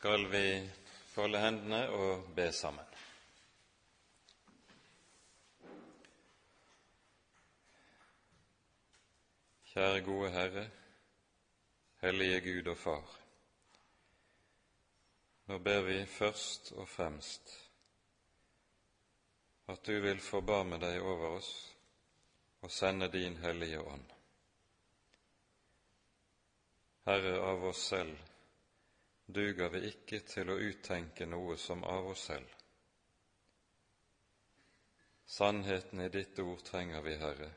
skal vi folde hendene og be sammen. Kjære gode Herre, hellige Gud og Far. Nå ber vi først og fremst at du vil forbarme deg over oss og sende din Hellige Ånd. Herre, av oss selv duger vi ikke til å uttenke noe som av oss selv. Sannheten i ditt ord trenger vi, Herre,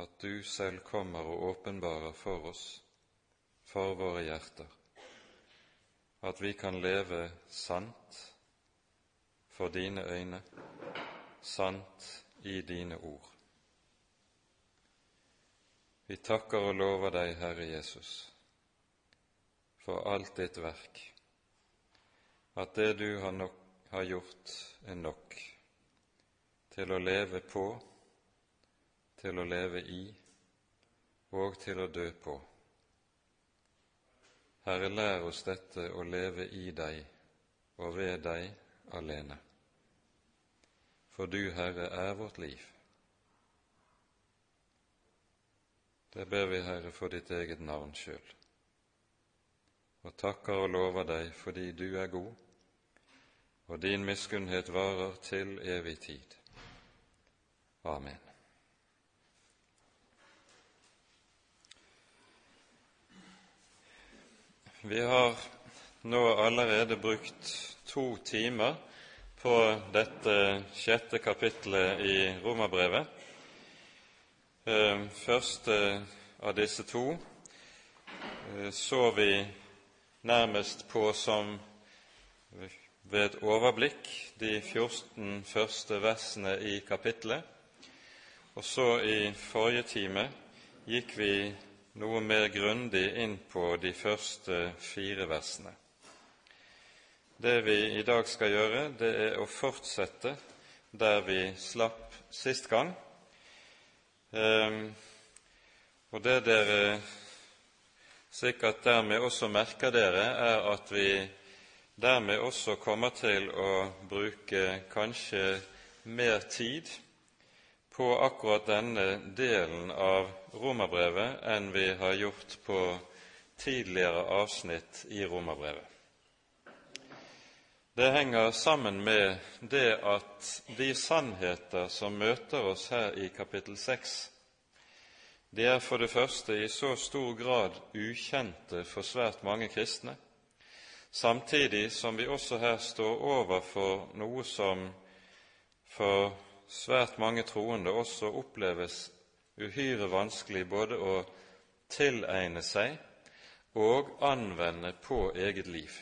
at du selv kommer og åpenbarer for oss, for våre hjerter, at vi kan leve sant for dine øyne, sant i dine ord. Vi takker og lover deg, Herre Jesus, for alt ditt verk, at det du har, nok, har gjort, er nok til å leve på, til å leve i og til å dø på. Herre, lær oss dette å leve i deg og ved deg alene. For du, Herre, er vårt liv. Det ber vi, Herre, for ditt eget navn sjøl, og takker og lover deg fordi du er god, og din miskunnhet varer til evig tid. Amen. Vi har nå allerede brukt to timer på dette sjette kapitlet i Romerbrevet. Første av disse to så vi nærmest på som ved et overblikk de 14 første versene i kapittelet. Og så i forrige time gikk vi noe mer grundig inn på de første fire versene. Det vi i dag skal gjøre, det er å fortsette der vi slapp sist gang. og det dere sikkert dermed også merker dere, er at vi dermed også kommer til å bruke kanskje mer tid på akkurat denne delen av romerbrevet enn vi har gjort på tidligere avsnitt i romerbrevet. Det henger sammen med det at de sannheter som møter oss her i kapittel 6, de er for det første i så stor grad ukjente for svært mange kristne, samtidig som vi også her står overfor noe som for svært mange troende også oppleves uhyre vanskelig både å tilegne seg og anvende på eget liv.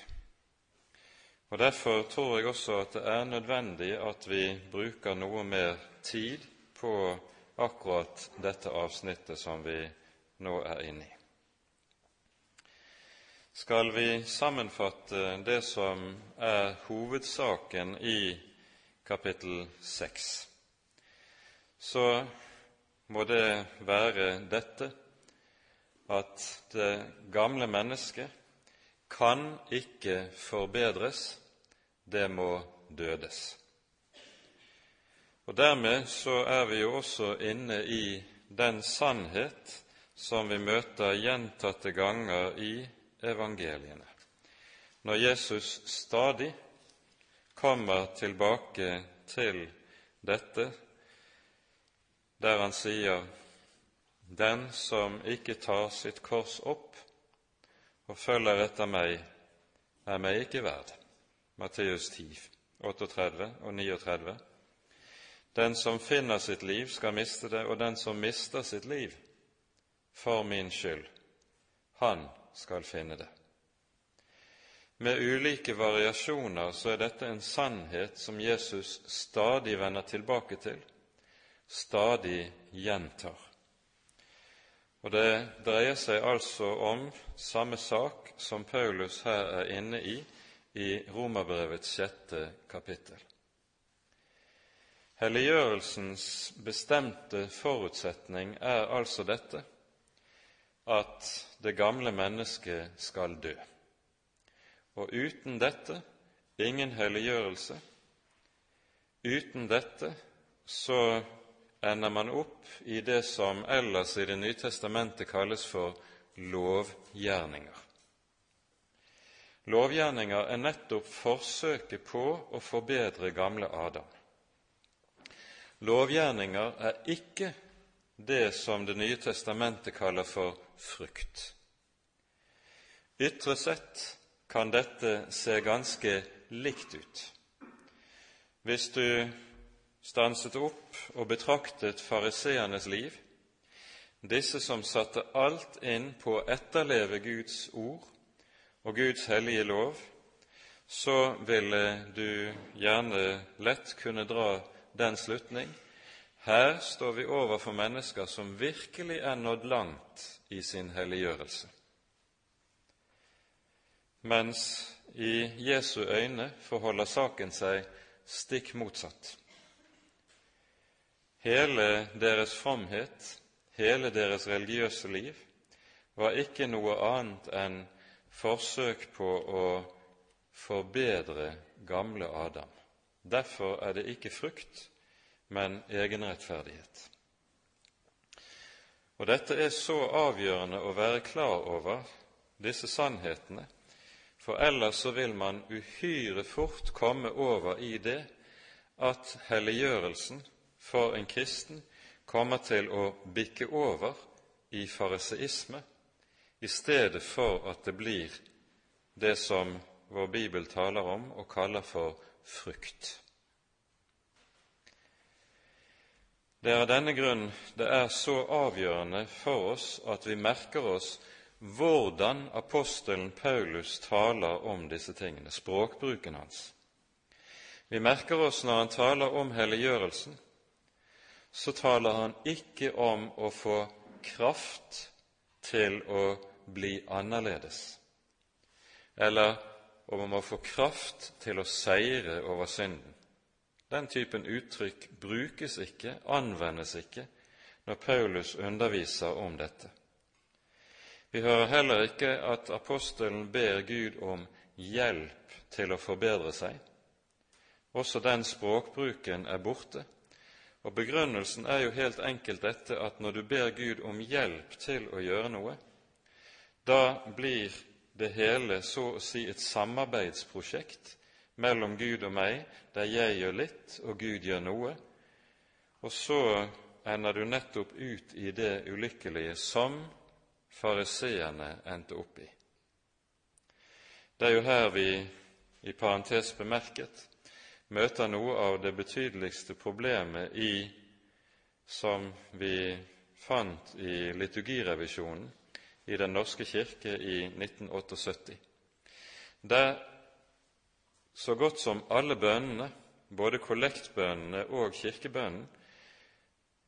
Og Derfor tror jeg også at det er nødvendig at vi bruker noe mer tid på akkurat dette avsnittet som vi nå er inne i. Skal vi sammenfatte det som er hovedsaken i kapittel seks, så må det være dette at det gamle mennesket kan ikke forbedres, det må dødes. Og Dermed så er vi jo også inne i den sannhet som vi møter gjentatte ganger i evangeliene, når Jesus stadig kommer tilbake til dette der han sier den som ikke tar sitt kors opp og følger etter meg, er meg ikke verd. Matteus 10, 38 og 39. Den som finner sitt liv, skal miste det, og den som mister sitt liv for min skyld, han skal finne det. Med ulike variasjoner så er dette en sannhet som Jesus stadig vender tilbake til, stadig gjentar. Og Det dreier seg altså om samme sak som Paulus her er inne i i Romerbrevets sjette kapittel. Helliggjørelsens bestemte forutsetning er altså dette at det gamle mennesket skal dø. og uten dette ingen helliggjørelse. Uten dette så ender man opp i det som ellers i Det nye testamentet kalles for lovgjerninger. Lovgjerninger er nettopp forsøket på å forbedre gamle Adam. Lovgjerninger er ikke det som Det nye testamentet kaller for frukt. Ytre sett kan dette se ganske likt ut. Hvis du stanset opp og betraktet fariseernes liv, disse som satte alt inn på å etterleve Guds ord og Guds hellige lov, så ville du gjerne lett kunne dra den slutning her står vi overfor mennesker som virkelig er nådd langt i sin helliggjørelse, mens i Jesu øyne forholder saken seg stikk motsatt. Hele deres fromhet, hele deres religiøse liv, var ikke noe annet enn forsøk på å forbedre gamle Adam. Derfor er det ikke frukt, men egenrettferdighet. Og Dette er så avgjørende å være klar over disse sannhetene, for ellers så vil man uhyre fort komme over i det at helliggjørelsen for en kristen kommer til å bikke over i fariseisme i stedet for at det blir det som vår bibel taler om og kaller for frukt. Det er av denne grunn det er så avgjørende for oss at vi merker oss hvordan apostelen Paulus taler om disse tingene, språkbruken hans. Vi merker oss når han taler om helliggjørelsen, så taler han ikke om å få kraft til å bli annerledes, eller om å få kraft til å seire over synden. Den typen uttrykk brukes ikke, anvendes ikke, når Paulus underviser om dette. Vi hører heller ikke at apostelen ber Gud om hjelp til å forbedre seg. Også den språkbruken er borte, og begrunnelsen er jo helt enkelt dette at når du ber Gud om hjelp til å gjøre noe, da blir det hele så å si et samarbeidsprosjekt mellom Gud og meg, der jeg gjør litt og Gud gjør noe, og så ender du nettopp ut i det ulykkelige som fariseerne endte opp i. Det er jo her vi, i parentes bemerket, møter noe av det betydeligste problemet i som vi fant i liturgirevisjonen i Den norske kirke i 1978. Der så godt som alle bønnene, både kollektbønnene og kirkebønnen,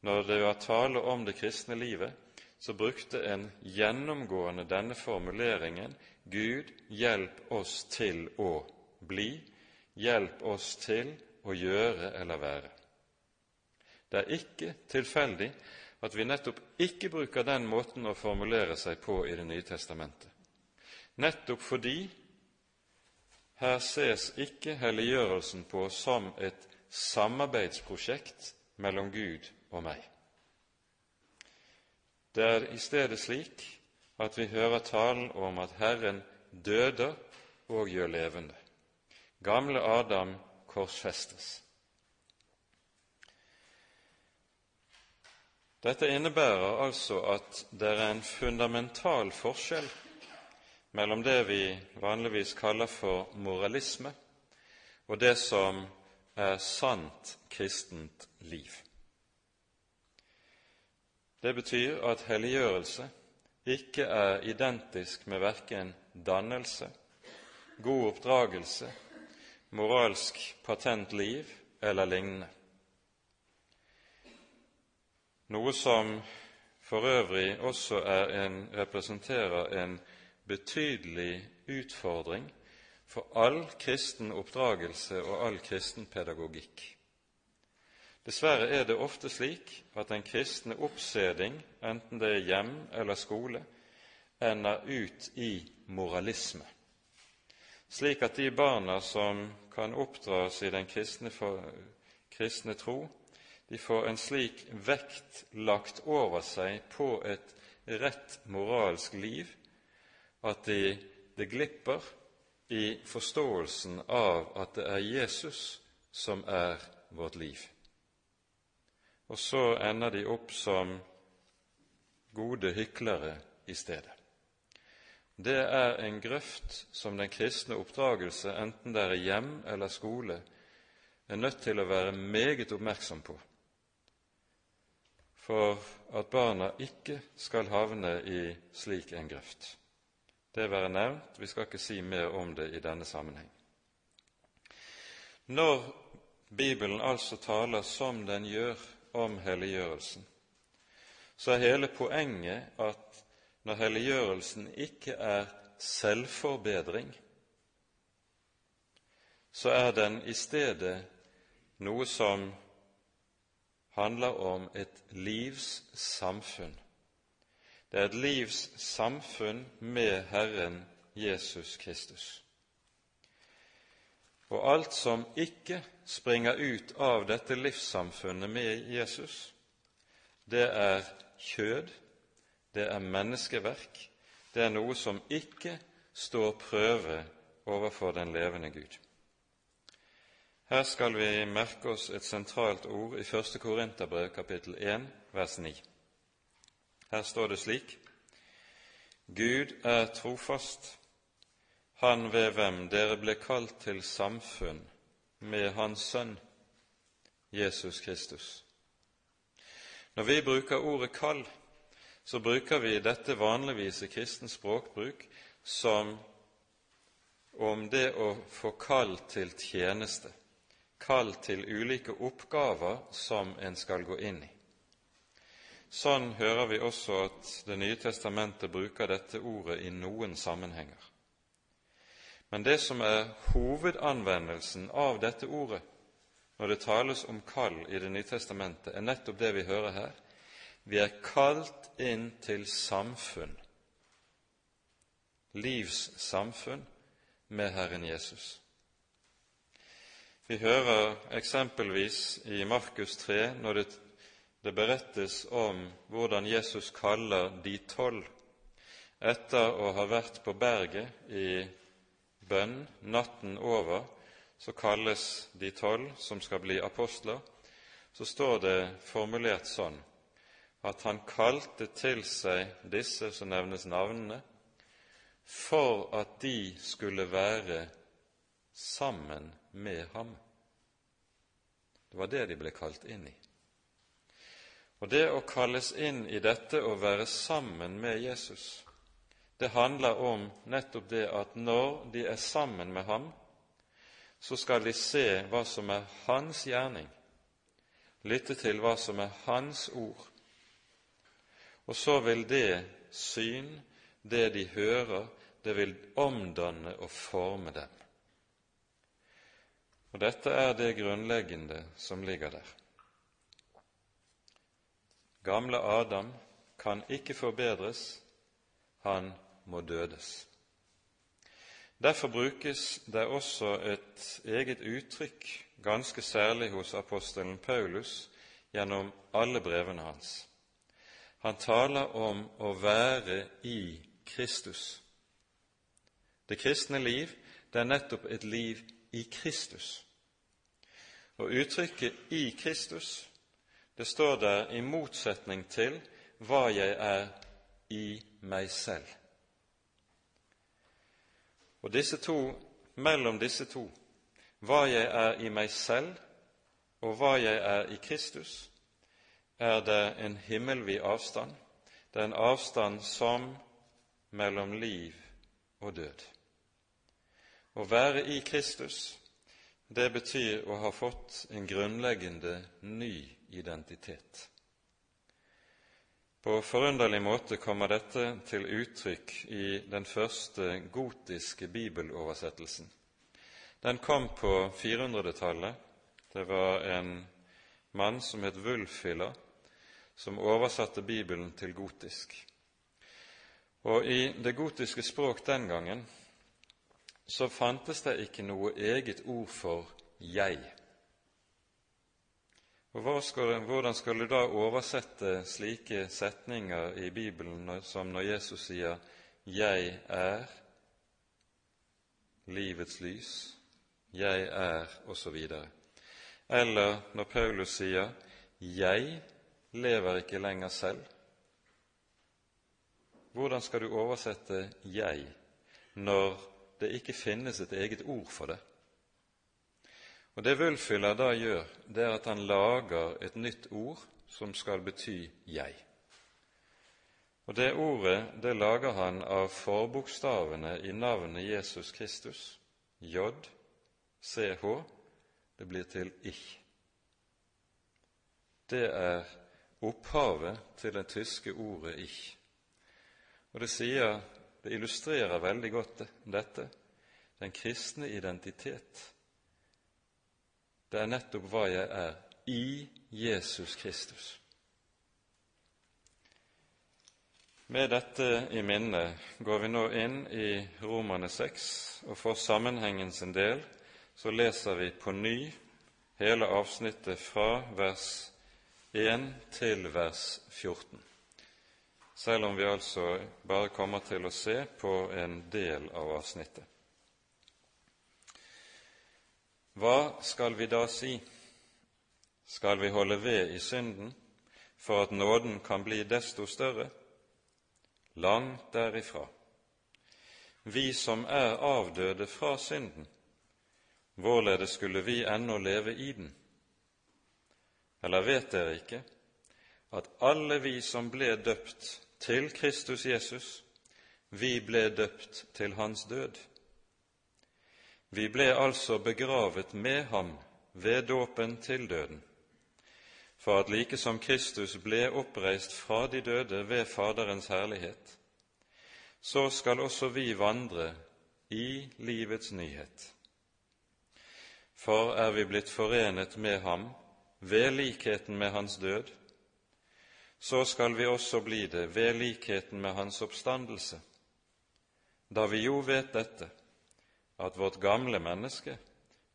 når det var tale om det kristne livet, så brukte en gjennomgående denne formuleringen Gud, hjelp oss til å bli, hjelp oss til å gjøre eller være. Det er ikke tilfeldig at vi nettopp ikke bruker den måten å formulere seg på i Det nye testamentet, nettopp fordi her ses ikke helliggjørelsen på som et samarbeidsprosjekt mellom Gud og meg. Det er i stedet slik at vi hører talen om at Herren døder og gjør levende. Gamle Adam korsfestes. Dette innebærer altså at det er en fundamental forskjell mellom det vi vanligvis kaller for moralisme, og det som er sant kristent liv. Det betyr at helliggjørelse ikke er identisk med verken dannelse, god oppdragelse, moralsk patent liv eller lignende. Noe som for øvrig også en, representerer en betydelig utfordring for all kristen oppdragelse og all kristen pedagogikk. Dessverre er det ofte slik at den kristne oppseding, enten det er hjem eller skole, ender ut i moralisme, slik at de barna som kan oppdras i den kristne, kristne tro, de får en slik vekt lagt over seg på et rett moralsk liv at de, det glipper i forståelsen av at det er Jesus som er vårt liv. Og så ender de opp som gode hyklere i stedet. Det er en grøft som den kristne oppdragelse, enten det er hjem eller skole, er nødt til å være meget oppmerksom på, for at barna ikke skal havne i slik en grøft. Det være nevnt, vi skal ikke si mer om det i denne sammenheng. Når Bibelen altså taler som den gjør om helliggjørelsen, så er hele poenget at når helliggjørelsen ikke er selvforbedring, så er den i stedet noe som handler om et livs samfunn. Det er et livs samfunn med Herren Jesus Kristus. Og alt som ikke springer ut av dette livssamfunnet med Jesus, det er kjød, det er menneskeverk, det er noe som ikke står prøve overfor den levende Gud. Her skal vi merke oss et sentralt ord i 1. Korinterbrev kapittel 1, vers 9. Her står det slik:" Gud er trofast, Han ved hvem dere ble kalt til samfunn med Hans Sønn, Jesus Kristus. Når vi bruker ordet kall, så bruker vi dette vanligvis i kristen språkbruk som om det å få kall til tjeneste, kall til ulike oppgaver som en skal gå inn i. Sånn hører vi også at Det nye testamentet bruker dette ordet i noen sammenhenger. Men det som er hovedanvendelsen av dette ordet når det tales om kall i Det nye testamentet, er nettopp det vi hører her, vi er kalt inn til samfunn, livssamfunn, med Herren Jesus. Vi hører eksempelvis i Markus 3, når det, det berettes om hvordan Jesus kaller de tolv. Etter å ha vært på berget i bønn natten over, så kalles de tolv som skal bli apostler, så står det formulert sånn at han kalte til seg disse som nevnes navnene, for at de skulle være sammen med ham. Det var det de ble kalt inn i. Og det å kalles inn i dette å være sammen med Jesus, det handler om nettopp det at når de er sammen med ham, så skal de se hva som er hans gjerning, lytte til hva som er hans ord, og så vil det syn, det de hører, det vil omdanne og forme dem. Og dette er det grunnleggende som ligger der. Gamle Adam kan ikke forbedres, han må dødes. Derfor brukes det også et eget uttrykk, ganske særlig hos apostelen Paulus, gjennom alle brevene hans. Han taler om å være i Kristus. Det kristne liv, det er nettopp et liv i Kristus. Og uttrykket 'i Kristus' det står der i motsetning til hva jeg er i meg selv. Og disse to, mellom disse to, hva jeg er i meg selv, og hva jeg er i Kristus, er det en himmelvid avstand. Det er en avstand som mellom liv og død. Å være i Kristus, det betyr å ha fått en grunnleggende ny identitet. På forunderlig måte kommer dette til uttrykk i den første gotiske bibeloversettelsen. Den kom på 400-tallet. Det var en mann som het Wulfila, som oversatte Bibelen til gotisk. Og i det gotiske språk den gangen så fantes det ikke noe eget ord for 'jeg'. Og skal, Hvordan skal du da oversette slike setninger i Bibelen som når Jesus sier 'Jeg er livets lys', 'Jeg er' osv.? Eller når Paulus sier 'Jeg lever ikke lenger selv'. Hvordan skal du oversette 'jeg' når det ikke finnes et eget ord for det? Og Det Wulfhyller da gjør, det er at han lager et nytt ord som skal bety 'jeg'. Og Det ordet det lager han av forbokstavene i navnet Jesus Kristus, J, CH, det blir til ich. Det er opphavet til det tyske ordet ich. Og det sier, det illustrerer veldig godt dette, den kristne identitet. Det er nettopp hva jeg er i Jesus Kristus. Med dette i minne går vi nå inn i Romane 6, og for sammenhengen sin del så leser vi på ny hele avsnittet fra vers 1 til vers 14, selv om vi altså bare kommer til å se på en del av avsnittet. Hva skal vi da si? Skal vi holde ved i synden for at nåden kan bli desto større? Langt derifra. Vi som er avdøde fra synden, hvorledes skulle vi ennå leve i den? Eller vet dere ikke at alle vi som ble døpt til Kristus Jesus, vi ble døpt til hans død? Vi ble altså begravet med ham ved dåpen til døden, for at like som Kristus ble oppreist fra de døde ved Faderens herlighet, så skal også vi vandre i livets nyhet. For er vi blitt forenet med ham ved likheten med hans død, så skal vi også bli det ved likheten med hans oppstandelse, da vi jo vet dette, at vårt gamle menneske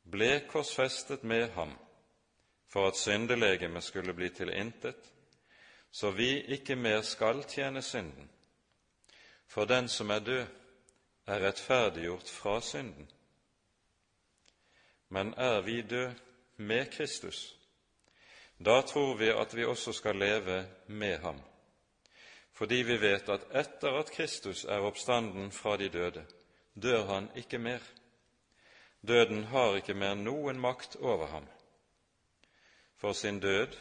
ble korsfestet med ham for at syndelegemet skulle bli til intet, så vi ikke mer skal tjene synden. For den som er død, er rettferdiggjort fra synden. Men er vi død med Kristus, da tror vi at vi også skal leve med ham, fordi vi vet at etter at Kristus er oppstanden fra de døde, dør han ikke mer. Døden har ikke mer noen makt over ham. For sin død,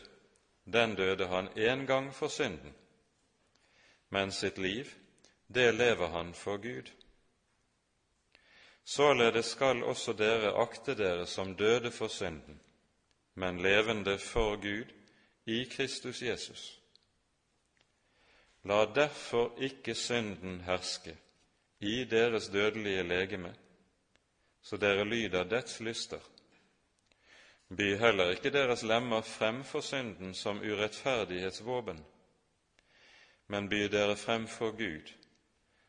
den døde han en gang for synden, men sitt liv, det lever han for Gud. Således skal også dere akte dere som døde for synden, men levende for Gud i Kristus Jesus. La derfor ikke synden herske i deres dødelige legeme, så dere lyder dets lyster. By heller ikke deres lemmer frem for synden som urettferdighetsvåpen, men by dere frem for Gud,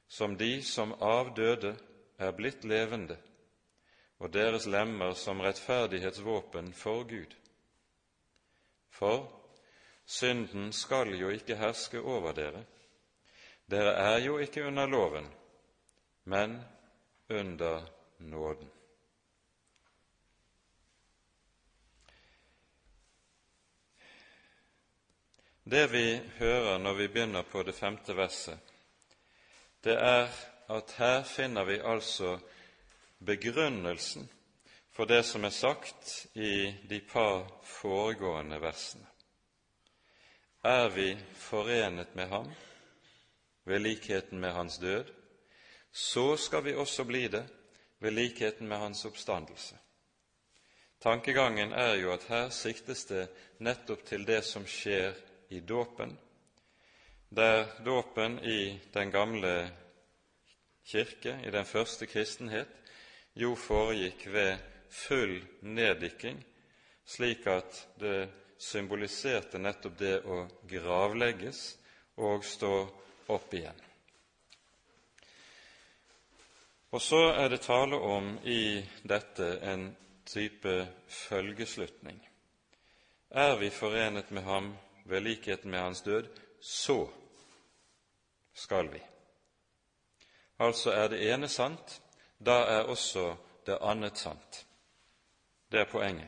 som de som av døde er blitt levende, og deres lemmer som rettferdighetsvåpen for Gud. For synden skal jo ikke herske over dere, dere er jo ikke under loven, men under nåden. Det vi hører når vi begynner på det femte verset, det er at her finner vi altså begrunnelsen for det som er sagt i de par foregående versene. Er vi forenet med ham ved likheten med hans død, så skal vi også bli det ved likheten med hans oppstandelse. Tankegangen er jo at her siktes det nettopp til det som skjer i dåpen, der dåpen i den gamle kirke, i den første kristenhet, jo foregikk ved full neddykking, slik at det symboliserte nettopp det å gravlegges og stå opp igjen. Og så er det tale om i dette en type følgeslutning. Er vi forenet med ham ved likheten med hans død, så skal vi. Altså er det ene sant, da er også det annet sant. Det er poenget.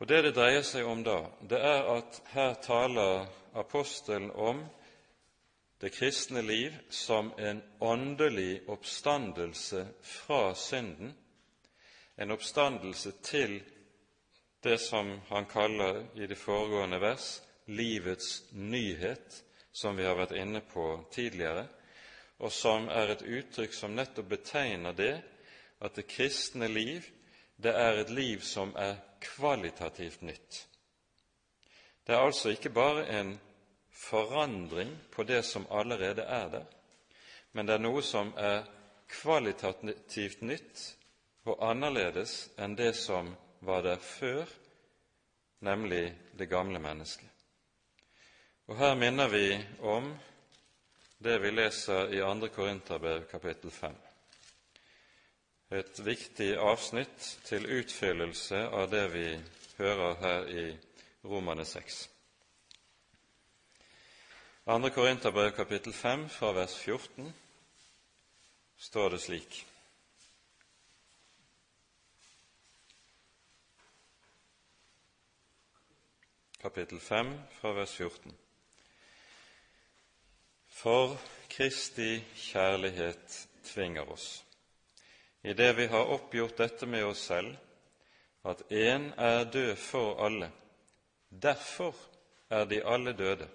Og Det det dreier seg om da, det er at her taler apostelen om det kristne liv som en åndelig oppstandelse fra synden, en oppstandelse til det som han kaller i de foregående vers livets nyhet, som vi har vært inne på tidligere, og som er et uttrykk som nettopp betegner det at det kristne liv det er et liv som er kvalitativt nytt. Det er altså ikke bare en forandring på det som allerede er der, men det er noe som er kvalitativt nytt og annerledes enn det som var der før, nemlig det gamle mennesket. Og Her minner vi om det vi leser i 2. Korinterbrev kapittel 5. Et viktig avsnitt til utfyllelse av det vi hører her i Romane 6. 2. Korinterbrev kapittel 5 fra vers 14 står det slik kapittel 5 fra vers 14. For Kristi kjærlighet tvinger oss, idet vi har oppgjort dette med oss selv, at én er død for alle, derfor er de alle døde.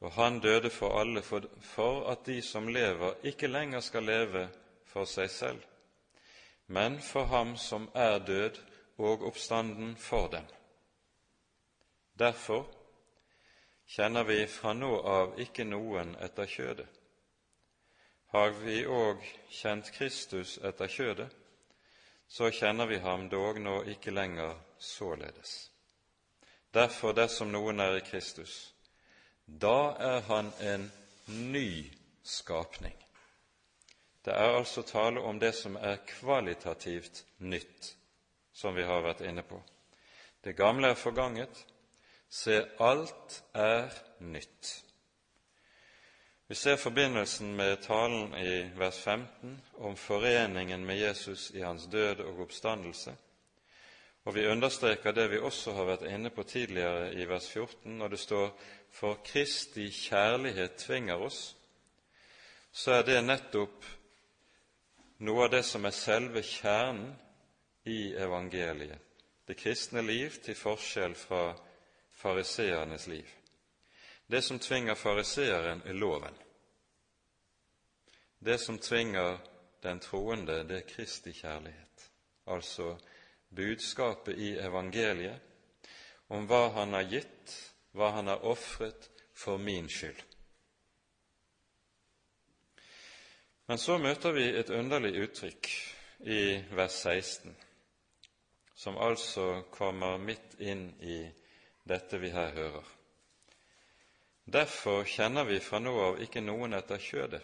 Og han døde for alle for, for at de som lever, ikke lenger skal leve for seg selv, men for ham som er død og oppstanden for dem. Derfor kjenner vi fra nå av ikke noen etter kjødet. Har vi òg kjent Kristus etter kjødet, så kjenner vi ham dog nå ikke lenger således. Derfor, dersom noen er i Kristus, da er han en ny skapning. Det er altså tale om det som er kvalitativt nytt, som vi har vært inne på. Det gamle er forganget, Se, alt er nytt. Vi ser forbindelsen med talen i vers 15 om foreningen med Jesus i hans død og oppstandelse, og vi understreker det vi også har vært inne på tidligere i vers 14, når det står 'For Kristi kjærlighet tvinger oss', så er det nettopp noe av det som er selve kjernen i evangeliet, det kristne liv til forskjell fra fariseernes liv. Det som tvinger fariseeren, er loven. Det som tvinger den troende, det er Kristi kjærlighet, altså budskapet i evangeliet om hva Han har gitt, hva Han har ofret for min skyld. Men så møter vi et underlig uttrykk i vers 16, som altså kommer midt inn i dette vi her hører. Derfor kjenner vi fra nå av ikke noen etter kjødet.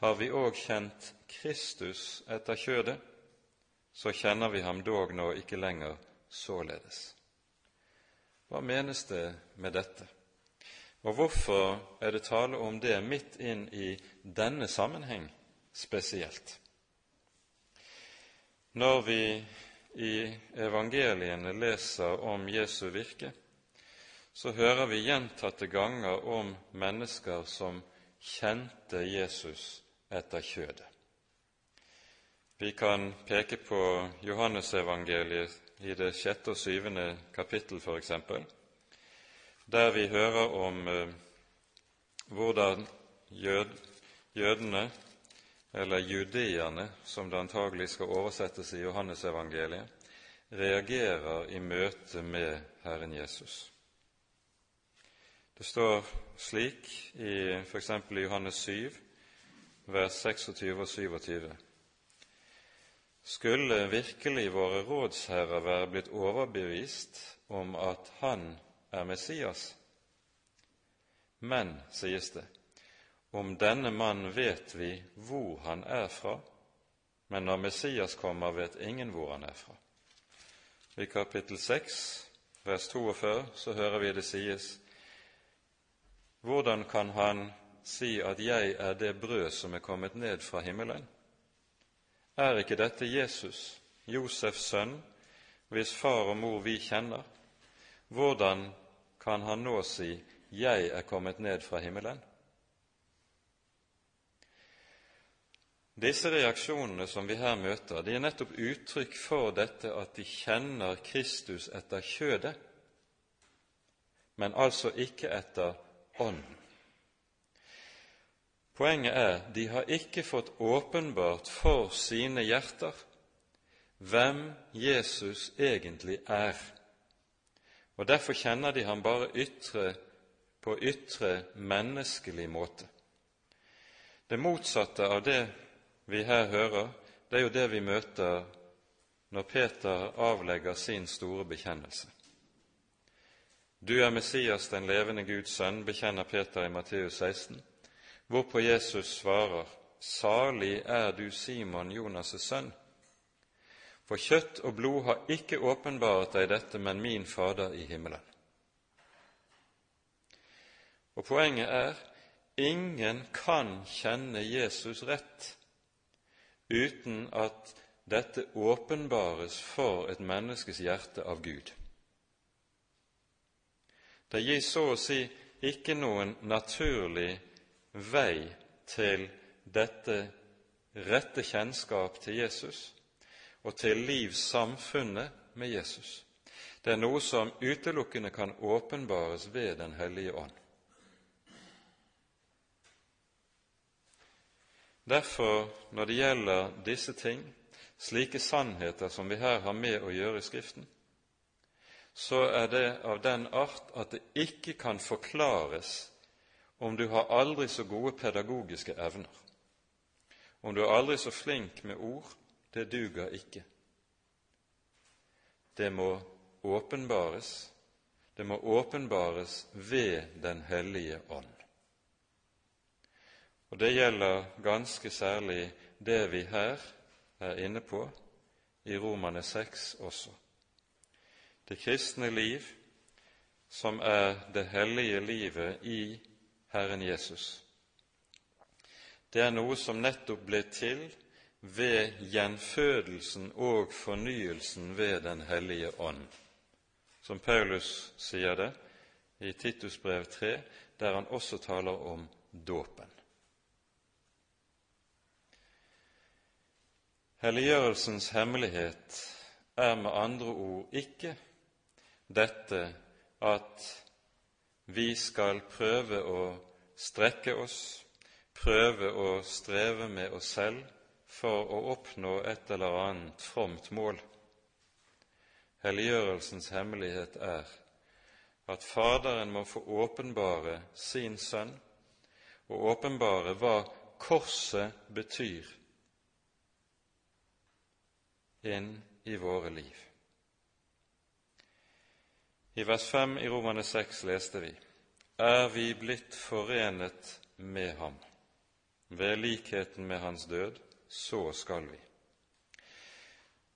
Har vi òg kjent Kristus etter kjødet, så kjenner vi ham dog nå ikke lenger således. Hva menes det med dette? Og hvorfor er det tale om det midt inn i denne sammenheng spesielt? Når vi i evangeliene leser om Jesu virke, så hører vi gjentatte ganger om mennesker som kjente Jesus etter kjødet. Vi kan peke på Johannesevangeliet i det sjette og syvende kapittel, f.eks., der vi hører om eh, hvordan jød, jødene eller judeerne, som det antagelig skal oversettes i Johannesevangeliet, reagerer i møte med Herren Jesus. Det står slik i f.eks. i Johannes 7, vers 26 og 27. Skulle virkelig våre rådsherrer være blitt overbevist om at Han er Messias? Men, sies det, om denne mann vet vi hvor han er fra, men når Messias kommer, vet ingen hvor han er fra. I kapittel 6, vers 42, så hører vi det sies Hvordan kan han si at 'jeg er det brød som er kommet ned fra himmelen'? Er ikke dette Jesus, Josefs sønn, hvis far og mor vi kjenner? Hvordan kan han nå si 'Jeg er kommet ned fra himmelen'? Disse reaksjonene som vi her møter, de er nettopp uttrykk for dette at de kjenner Kristus etter kjødet, men altså ikke etter ånden. Poenget er de har ikke fått åpenbart for sine hjerter hvem Jesus egentlig er, og derfor kjenner de ham bare ytre, på ytre menneskelig måte. Det motsatte av det vi her hører, det er jo det vi møter når Peter avlegger sin store bekjennelse. Du er Messias, den levende Guds sønn, bekjenner Peter i Matteus 16, hvorpå Jesus svarer, Salig er du, Simon, Jonas' sønn, for kjøtt og blod har ikke åpenbart deg dette, men min Fader i himmelen. Og poenget er ingen kan kjenne Jesus rett uten at dette åpenbares for et menneskes hjerte av Gud. Det gis så å si ikke noen naturlig vei til dette rette kjennskap til Jesus og til livssamfunnet med Jesus. Det er noe som utelukkende kan åpenbares ved Den hellige ånd. Derfor, når det gjelder disse ting, slike sannheter som vi her har med å gjøre i Skriften, så er det av den art at det ikke kan forklares om du har aldri så gode pedagogiske evner. Om du er aldri så flink med ord, det duger ikke. Det må åpenbares. Det må åpenbares ved Den hellige ånd. Og det gjelder ganske særlig det vi her er inne på i Romane 6 også. Det kristne liv, som er det hellige livet i Herren Jesus. Det er noe som nettopp ble til ved gjenfødelsen og fornyelsen ved Den hellige ånd. Som Paulus sier det i Titus brev 3, der han også taler om dåpen. Helliggjørelsens hemmelighet er med andre ord ikke dette at vi skal prøve å strekke oss, prøve å streve med oss selv for å oppnå et eller annet fromt mål. Helliggjørelsens hemmelighet er at Faderen må få åpenbare sin Sønn, og åpenbare hva korset betyr inn i våre liv. I vers 5 i Romane 6 leste vi:" Er vi blitt forenet med ham ved likheten med hans død, så skal vi.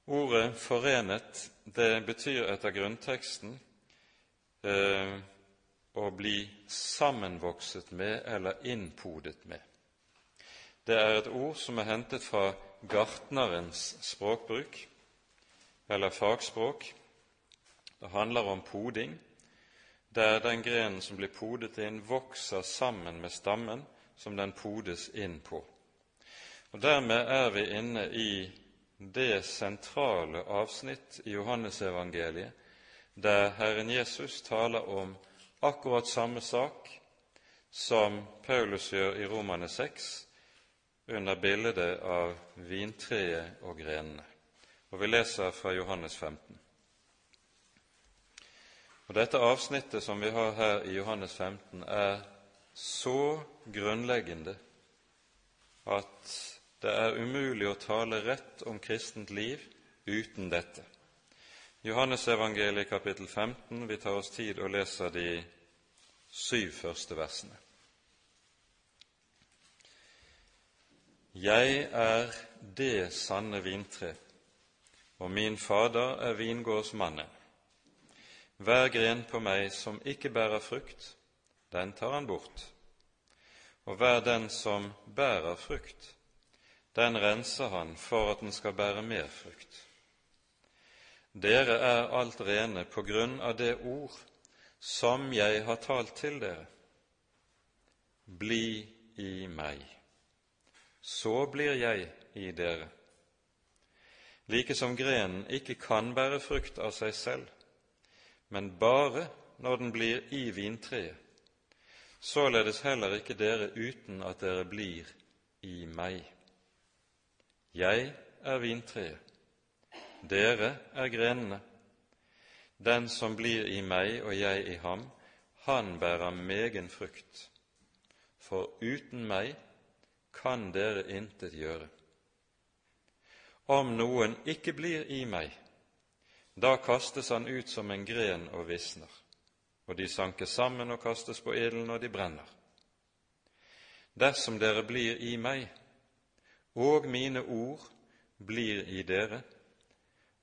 Ordet 'forenet' det betyr etter grunnteksten eh, å bli sammenvokset med eller innpodet med. Det er et ord som er hentet fra gartnerens språkbruk, eller fagspråk. Det handler om poding, der den grenen som blir podet inn, vokser sammen med stammen som den podes inn på. Og Dermed er vi inne i det sentrale avsnitt i Johannesevangeliet der Herren Jesus taler om akkurat samme sak som Paulus gjør i Romane 6, under bildet av vintreet og grenene. Og Vi leser fra Johannes 15. Og Dette avsnittet som vi har her i Johannes 15, er så grunnleggende at det er umulig å tale rett om kristent liv uten dette. Johannes evangeliet kapittel 15, vi tar oss tid og leser de syv første versene. Jeg er det sanne vintre, og min Fader er vingårdsmannen. Hver gren på meg som ikke bærer frukt, den tar han bort, og hver den som bærer frukt, den renser han for at den skal bære mer frukt. Dere er alt rene på grunn av det ord som jeg har talt til dere. Bli i meg, så blir jeg i dere. Like som grenen ikke kan bære frukt av seg selv, men bare når den blir i vintreet, således heller ikke dere uten at dere blir i meg. Jeg er vintreet, dere er grenene. Den som blir i meg og jeg i ham, han bærer megen frukt. For uten meg kan dere intet gjøre. Om noen ikke blir i meg, da kastes han ut som en gren og visner, og de sankes sammen og kastes på ilden, og de brenner. Dersom dere blir i meg, og mine ord blir i dere,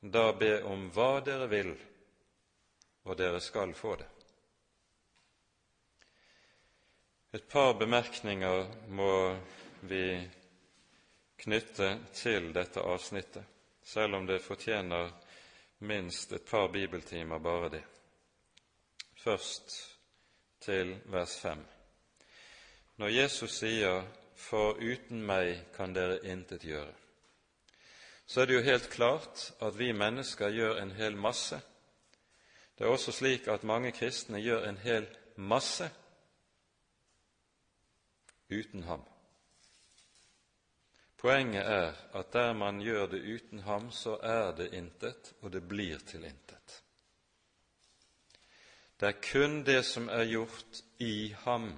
da be om hva dere vil, og dere skal få det. Et par bemerkninger må vi knytte til dette avsnittet, selv om det fortjener minst et par bibeltimer bare det. Først til vers 5. Når Jesus sier 'For uten meg kan dere intet gjøre', så er det jo helt klart at vi mennesker gjør en hel masse. Det er også slik at mange kristne gjør en hel masse uten ham. Poenget er at der man gjør det uten ham, så er det intet, og det blir til intet. Det er kun det som er gjort i ham,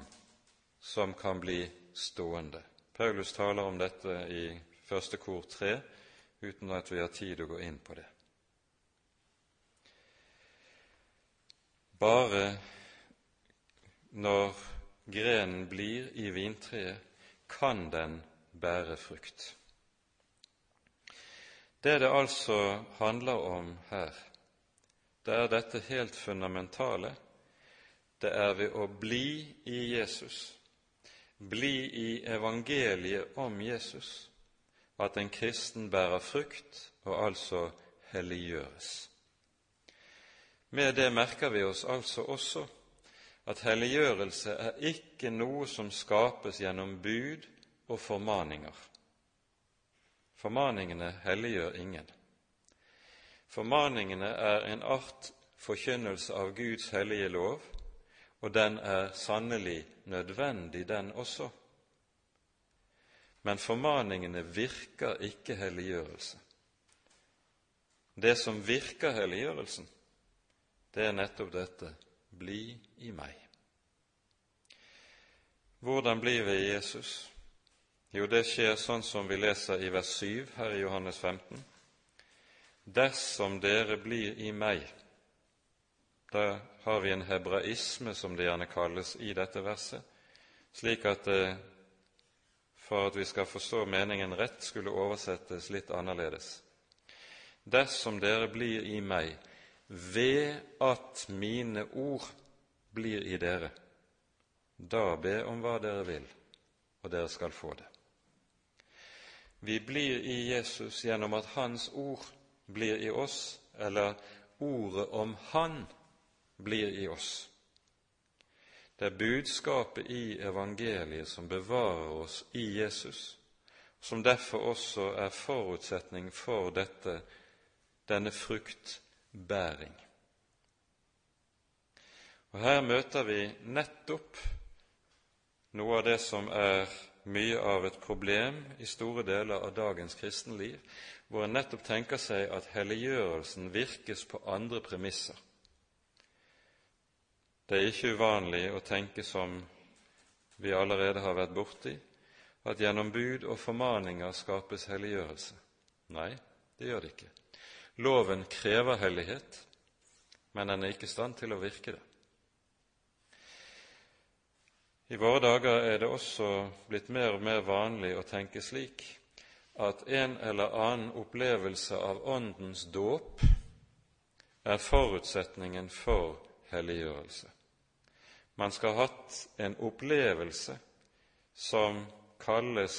som kan bli stående. Paulus taler om dette i første kor tre, uten at vi har tid å gå inn på det. Bare når grenen blir i vintreet, kan den bære frukt. Det det altså handler om her, det er dette helt fundamentale. Det er ved å bli i Jesus, bli i evangeliet om Jesus, at en kristen bærer frukt og altså helliggjøres. Med det merker vi oss altså også at helliggjørelse er ikke noe som skapes gjennom bud og formaninger. Formaningene helliggjør ingen. Formaningene er en art forkynnelse av Guds hellige lov, og den er sannelig nødvendig, den også men formaningene virker ikke helliggjørelse. Det som virker helliggjørelsen, det er nettopp dette bli i meg. Hvordan blir vi Jesus? Jo, det skjer sånn som vi leser i vers 7 her i Johannes 15. Dersom dere blir i meg Da har vi en hebraisme, som det gjerne kalles, i dette verset, slik at det for at vi skal forstå meningen rett, skulle oversettes litt annerledes. Dersom dere blir i meg ved at mine ord blir i dere, da be om hva dere vil, og dere skal få det. Vi blir i Jesus gjennom at Hans ord blir i oss, eller ordet om Han blir i oss. Det er budskapet i evangeliet som bevarer oss i Jesus, som derfor også er forutsetning for dette, denne fruktbæring. Og Her møter vi nettopp noe av det som er mye av et problem i store deler av dagens kristenliv, hvor en nettopp tenker seg at helliggjørelsen virkes på andre premisser. Det er ikke uvanlig å tenke som vi allerede har vært borti, at gjennom bud og formaninger skapes helliggjørelse. Nei, det gjør det ikke. Loven krever hellighet, men den er ikke i stand til å virke det. I våre dager er det også blitt mer og mer vanlig å tenke slik at en eller annen opplevelse av Åndens dåp er forutsetningen for helliggjørelse. Man skal ha hatt en opplevelse som kalles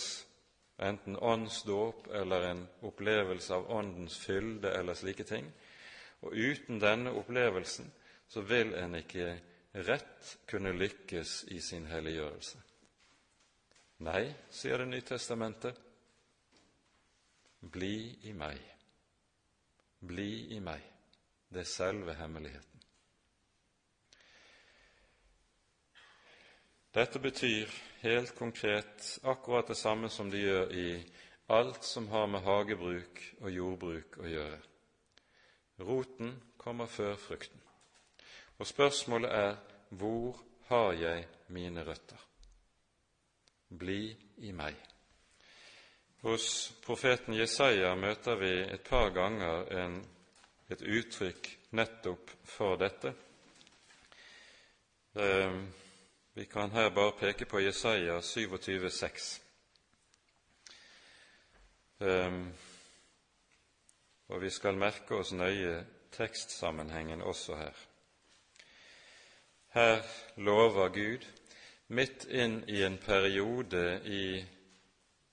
enten åndsdåp eller en opplevelse av Åndens fylde eller slike ting. Og uten denne opplevelsen så vil en ikke rett kunne lykkes i sin helliggjørelse. Nei, sier Det nye testamentet, bli i meg. Bli i meg. Det er selve hemmeligheten. Dette betyr helt konkret akkurat det samme som de gjør i alt som har med hagebruk og jordbruk å gjøre. Roten kommer før frukten. Og spørsmålet er hvor har jeg mine røtter? Bli i meg. Hos profeten Jesaja møter vi et par ganger en, et uttrykk nettopp for dette. Eh, vi kan her bare peke på Jesaja 27,6. Eh, og vi skal merke oss nøye tekstsammenhengen også her. Her lover Gud, midt inn i en periode i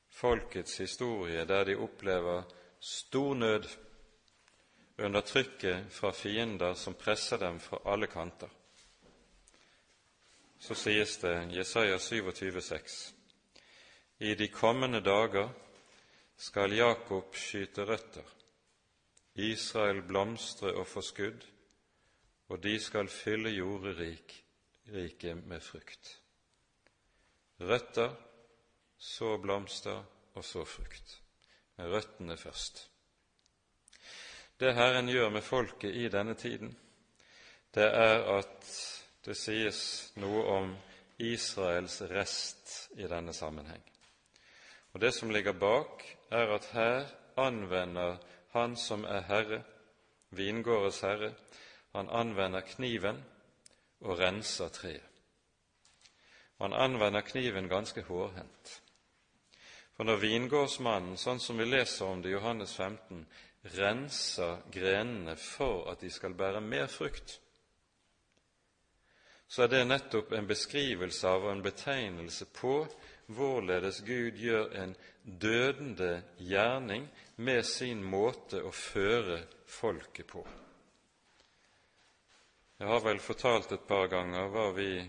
folkets historie der de opplever stor nød under trykket fra fiender som presser dem fra alle kanter. Så sies det Jesaja 27,6.: I de kommende dager skal Jakob skyte røtter, Israel blomstre og få skudd, og de skal fylle jorderiket med frukt. Røtter, så blomster og så frukt. Men røttene først. Det Herren gjør med folket i denne tiden, det er at det sies noe om Israels rest i denne sammenheng. Og Det som ligger bak, er at her anvender Han som er herre, vingårdets herre, han anvender kniven og renser treet. Han anvender kniven ganske hårhendt. For når vingårdsmannen, sånn som vi leser om det i Johannes 15, renser grenene for at de skal bære mer frukt, så er det nettopp en beskrivelse av og en betegnelse på hvorledes Gud gjør en dødende gjerning med sin måte å føre folket på. Jeg har vel fortalt et par ganger hva vi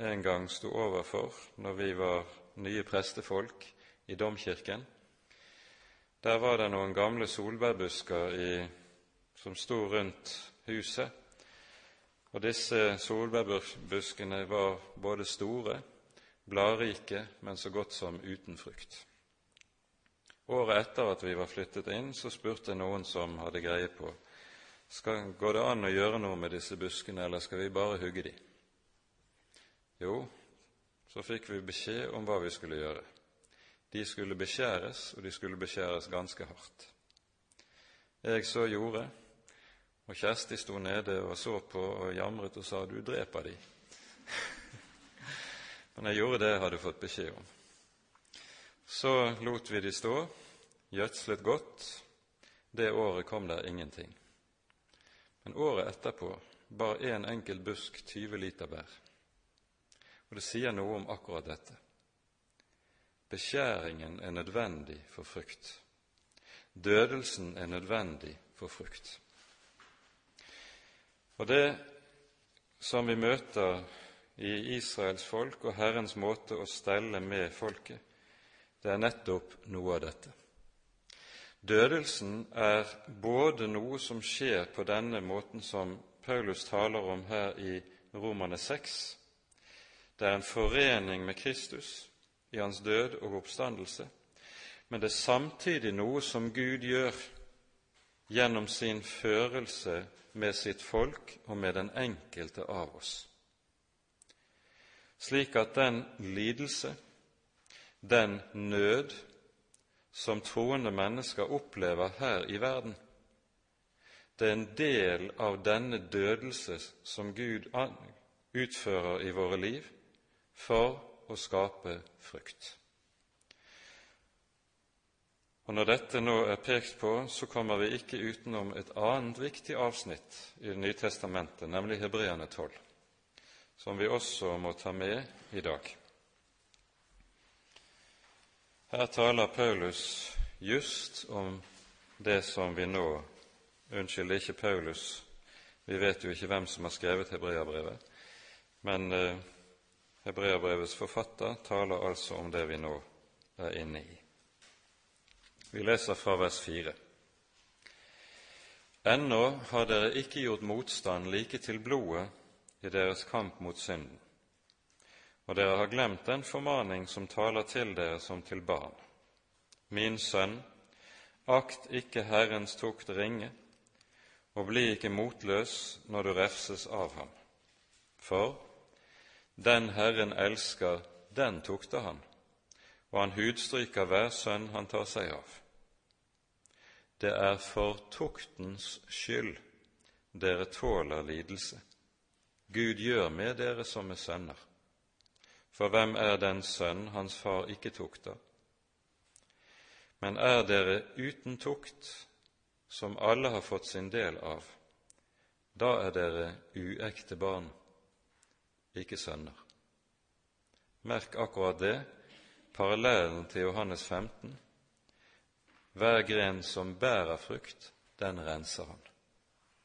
en gang sto overfor når vi var nye prestefolk i domkirken. Der var det noen gamle solbærbusker i, som sto rundt huset. Og disse solbærbuskene var både store, bladrike, men så godt som uten frukt. Året etter at vi var flyttet inn, så spurte noen som hadde greie på skal, går det an å gjøre noe med disse buskene, eller skal vi bare hugge de? Jo, så fikk vi beskjed om hva vi skulle gjøre. De skulle beskjæres, og de skulle beskjæres ganske hardt. Jeg så gjorde, og Kjersti sto nede og så på og jamret og sa 'du dreper de'. Men jeg gjorde det jeg hadde fått beskjed om. Så lot vi de stå, gjødslet godt. Det året kom der ingenting. Men året etterpå bar en enkelt busk 20 liter bær. Og det sier noe om akkurat dette. Beskjæringen er nødvendig for frukt. Dødelsen er nødvendig for frukt. Og det som vi møter i Israels folk og Herrens måte å stelle med folket, det er nettopp noe av dette. Dødelsen er både noe som skjer på denne måten som Paulus taler om her i Romane 6. Det er en forening med Kristus i hans død og oppstandelse, men det er samtidig noe som Gud gjør gjennom sin førelse med sitt folk og med den enkelte av oss, slik at den lidelse, den nød som troende mennesker opplever her i verden. Det er en del av denne dødelse som Gud utfører i våre liv for å skape frukt. Og Når dette nå er pekt på, så kommer vi ikke utenom et annet viktig avsnitt i Det nye testamentet, nemlig Hebreane 12, som vi også må ta med i dag. Her taler Paulus just om det som vi nå Unnskyld, ikke Paulus, vi vet jo ikke hvem som har skrevet hebreabrevet, men eh, hebreabrevets forfatter taler altså om det vi nå er inne i. Vi leser fra vers 4. Ennå har dere ikke gjort motstand like til blodet i deres kamp mot synden, og dere har glemt den formaning som taler til dere som til barn. Min sønn, akt ikke Herrens tukt ringe, og bli ikke motløs når du refses av ham. For den Herren elsker, den tukter han, og han hudstryker hver sønn han tar seg av. Det er for tuktens skyld dere tåler lidelse. Gud gjør med dere som er sønner. For hvem er den sønn hans far ikke tukter? Men er dere uten tukt, som alle har fått sin del av, da er dere uekte barn, ikke sønner. Merk akkurat det, parallellen til Johannes 15. Hver gren som bærer frukt, den renser han.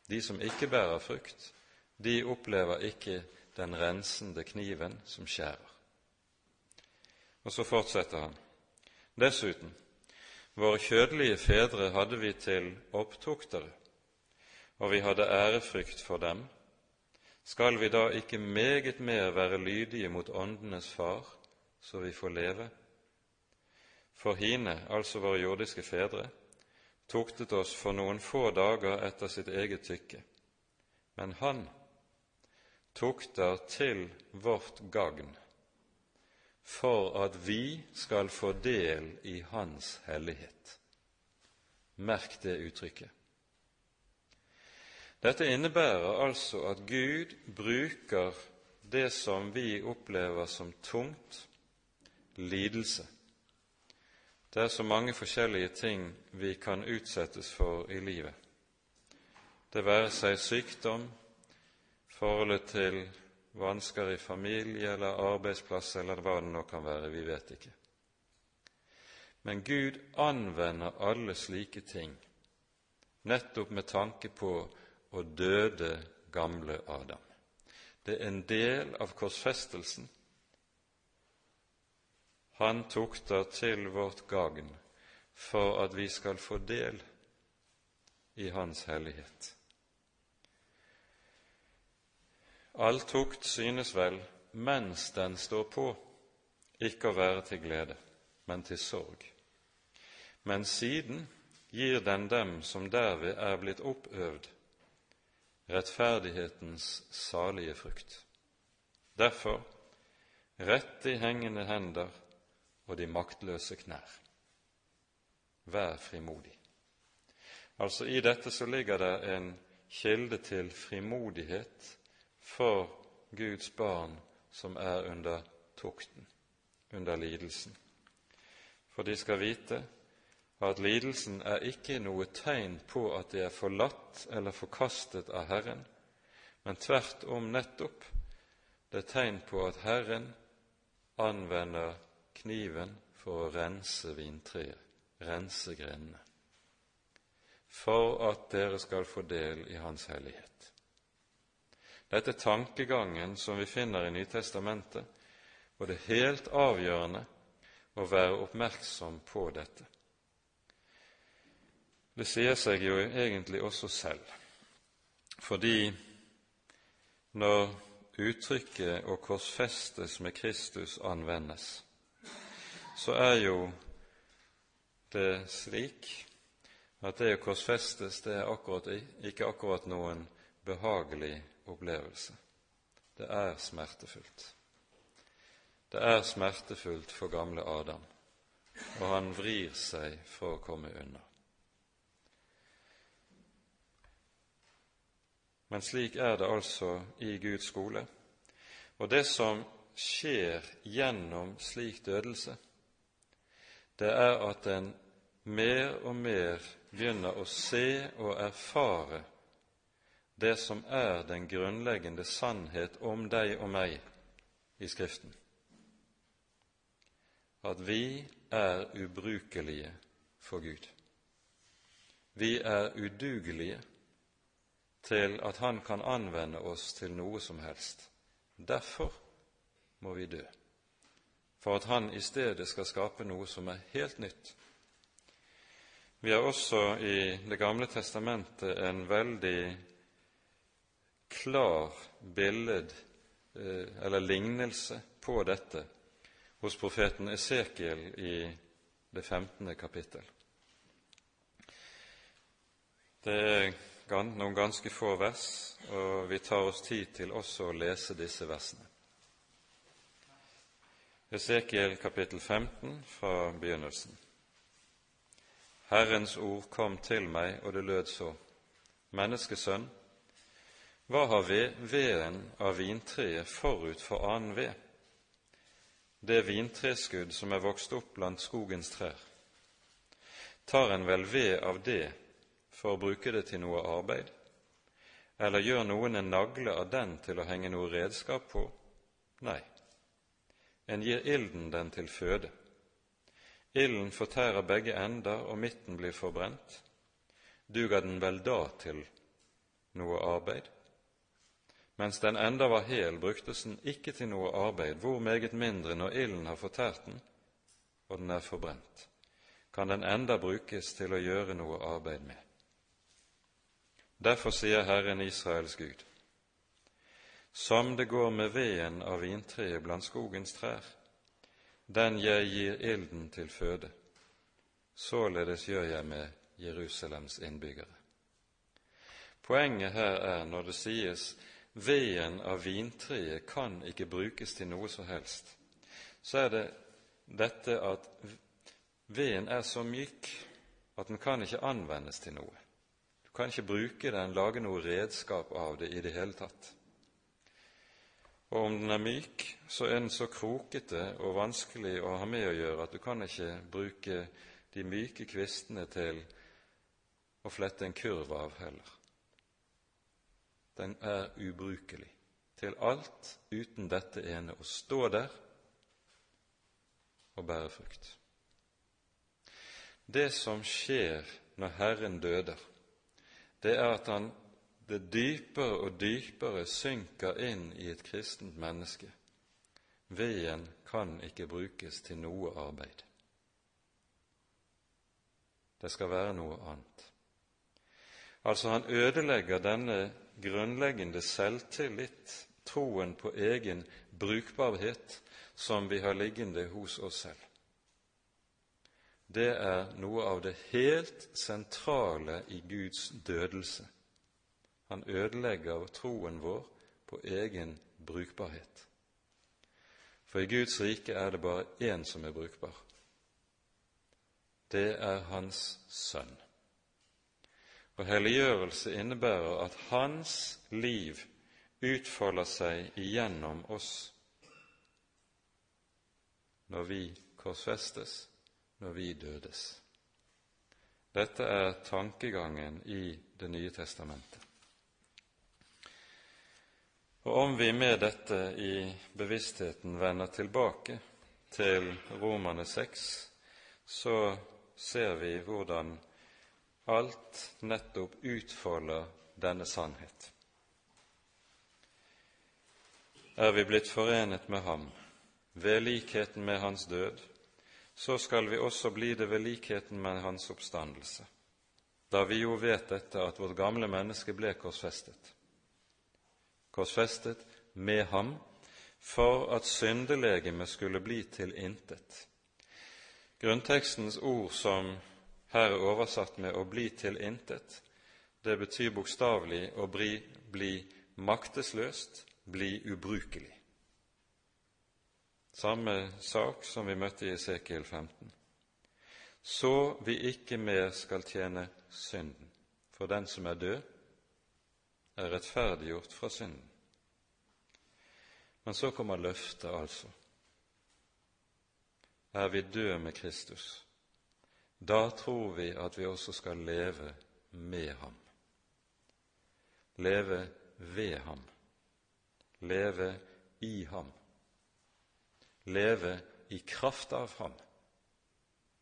De som ikke bærer frukt, de opplever ikke den rensende kniven som skjærer. Og så fortsetter han. Dessuten, Våre kjødelige fedre hadde vi til opptuktere, og vi hadde ærefrykt for dem. Skal vi da ikke meget mer være lydige mot åndenes far, så vi får leve? For hine, altså våre jordiske fedre, tuktet oss for noen få dager etter sitt eget tykke, men han tukter til vårt gagn for at vi skal få del i Hans hellighet. Merk det uttrykket. Dette innebærer altså at Gud bruker det som vi opplever som tungt, lidelse. Det er så mange forskjellige ting vi kan utsettes for i livet. Det være seg sykdom, forholdet til vansker i familie eller arbeidsplass eller hva det nå kan være, vi vet ikke. Men Gud anvender alle slike ting nettopp med tanke på å døde gamle Adam. Det er en del av korsfestelsen. Han tukter til vårt gagn for at vi skal få del i Hans hellighet. All tukt synes vel, mens den står på, ikke å være til glede, men til sorg. Men siden gir den dem som derved er blitt oppøvd, rettferdighetens salige frukt. Derfor rett de hengende hender og de maktløse knær. Vær frimodig. Altså I dette så ligger det en kilde til frimodighet for Guds barn som er under tukten, under lidelsen. For de skal vite at lidelsen er ikke noe tegn på at de er forlatt eller forkastet av Herren, men tvert om nettopp det er tegn på at Herren anvender kniven for å rense vintreet, rense grenene, for at dere skal få del i Hans hellighet. Dette er tankegangen som vi finner i Nytestamentet, og det er helt avgjørende å være oppmerksom på dette. Det sier seg jo egentlig også selv, fordi når uttrykket 'å korsfestes med Kristus' anvendes, så er jo det slik at det å korsfestes det er akkurat, ikke akkurat noen behagelig opplevelse. Det er smertefullt. Det er smertefullt for gamle Adam, og han vrir seg for å komme unna. Men slik er det altså i Guds skole. Og det som skjer gjennom slik dødelse, det er at en mer og mer begynner å se og erfare det som er den grunnleggende sannhet om deg og meg i Skriften. At vi er ubrukelige for Gud. Vi er udugelige til at Han kan anvende oss til noe som helst. Derfor må vi dø, for at Han i stedet skal skape noe som er helt nytt. Vi har også i Det gamle testamentet en veldig klar billed, eh, eller lignelse, på dette hos profeten Esekiel i det 15. kapittel. Det er noen ganske få vers, og vi tar oss tid til også å lese disse versene. Esekiel kapittel 15 fra begynnelsen. Herrens ord kom til meg, og det lød så:" Menneskesønn, hva har veden av vintreet forut for annen ved? Det vintreskudd som er vokst opp blant skogens trær. Tar en vel ved av det for å bruke det til noe arbeid? Eller gjør noen en nagle av den til å henge noe redskap på? Nei, en gir ilden den til føde. Ilden fortærer begge ender, og midten blir forbrent. Duger den vel da til noe arbeid? Mens den enda var hel, bruktes den ikke til noe arbeid, hvor meget mindre når ilden har fortært den, og den er forbrent, kan den enda brukes til å gjøre noe arbeid med. Derfor sier Herren Israels Gud, som det går med veden av vintreet blant skogens trær, den jeg gir ilden til føde, således gjør jeg med Jerusalems innbyggere. Poenget her er når det sies veden av vintreet kan ikke brukes til noe som helst, så er det dette at veden er så myk at den kan ikke anvendes til noe. Du kan ikke bruke den, lage noe redskap av det i det hele tatt. Og om den er myk, så er den så krokete og vanskelig å ha med å gjøre at du kan ikke bruke de myke kvistene til å flette en kurv av heller. Den er ubrukelig til alt uten dette ene å stå der og bære frukt. Det som skjer når Herren døder, det er at han det dypere og dypere synker inn i et kristent menneske. Veden kan ikke brukes til noe arbeid. Det skal være noe annet. Altså, han ødelegger denne grunnleggende selvtillit, troen på egen brukbarhet, som vi har liggende hos oss selv. Det er noe av det helt sentrale i Guds dødelse. Han ødelegger troen vår på egen brukbarhet. For i Guds rike er det bare én som er brukbar. Det er Hans Sønn. Og helliggjørelse innebærer at Hans liv utfolder seg igjennom oss når vi korsfestes, når vi dødes. Dette er tankegangen i Det nye testamentet. Og om vi med dette i bevisstheten vender tilbake til Romane 6, så ser vi hvordan alt nettopp utfolder denne sannhet. Er vi blitt forenet med ham ved likheten med hans død, så skal vi også bli det ved likheten med hans oppstandelse, da vi jo vet dette at vårt gamle menneske ble korsfestet korsfestet med ham for at syndelegemet skulle bli til intet. Grunntekstens ord som her er oversatt med 'å bli til intet', det betyr bokstavelig å bli, bli maktesløst, bli ubrukelig. Samme sak som vi møtte i Esekiel 15. Så vi ikke mer skal tjene synden, for den som er død, er rettferdiggjort fra synden. Men så kommer løftet, altså. Er vi døde med Kristus, da tror vi at vi også skal leve med ham. Leve ved ham. Leve i ham. Leve i kraft av ham,